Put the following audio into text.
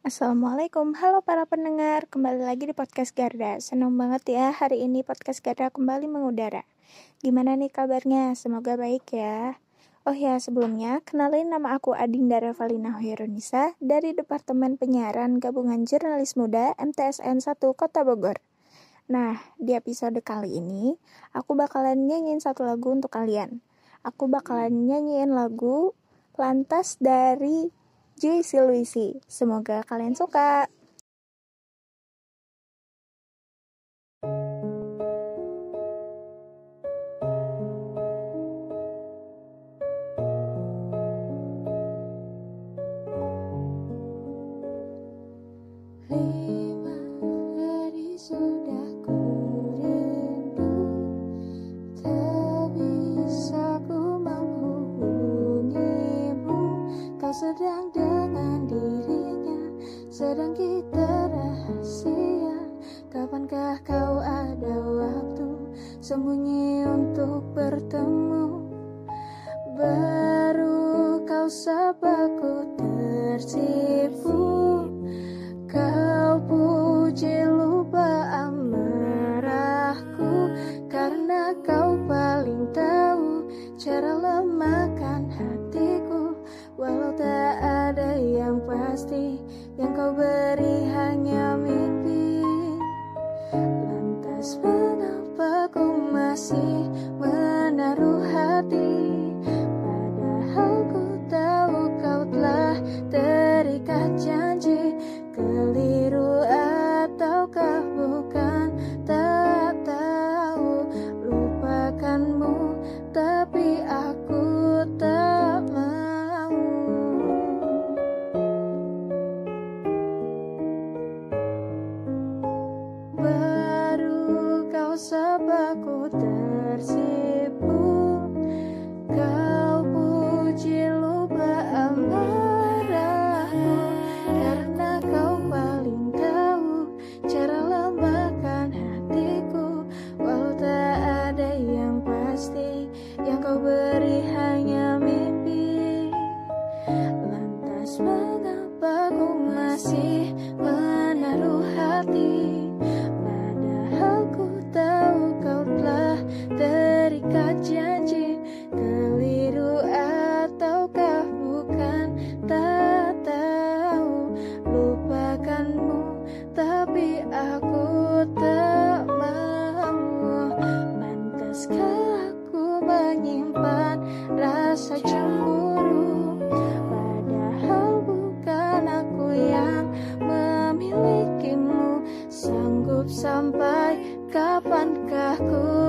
Assalamualaikum, halo para pendengar, kembali lagi di podcast Garda. Senang banget ya hari ini podcast Garda kembali mengudara. Gimana nih kabarnya? Semoga baik ya. Oh ya, sebelumnya kenalin nama aku Adinda Revalina Hoironisa dari Departemen Penyiaran Gabungan Jurnalis Muda MTSN 1 Kota Bogor. Nah, di episode kali ini aku bakalan nyanyiin satu lagu untuk kalian. Aku bakalan nyanyiin lagu Lantas dari Juicy Luisi. Semoga kalian suka. Sedang dengan dirinya Sedang kita rahasia. Kapankah kau ada waktu Sembunyi untuk bertemu? Baru kau sapaku tersipu pasti Yang kau beri hanya mimpi. Lantas mengapa ku masih menaruh hati sapaku tersipu Kau puji lupa amarahku Karena kau paling tahu Cara lemahkan hatiku. Walau tak ada yang pasti Yang kau beri hanya mimpi. Lantas mengapa ku masih aku tak mau. Pantaskah aku menyimpan rasa cemburu? Padahal bukan aku yang memilikimu. Sanggup sampai kapankah ku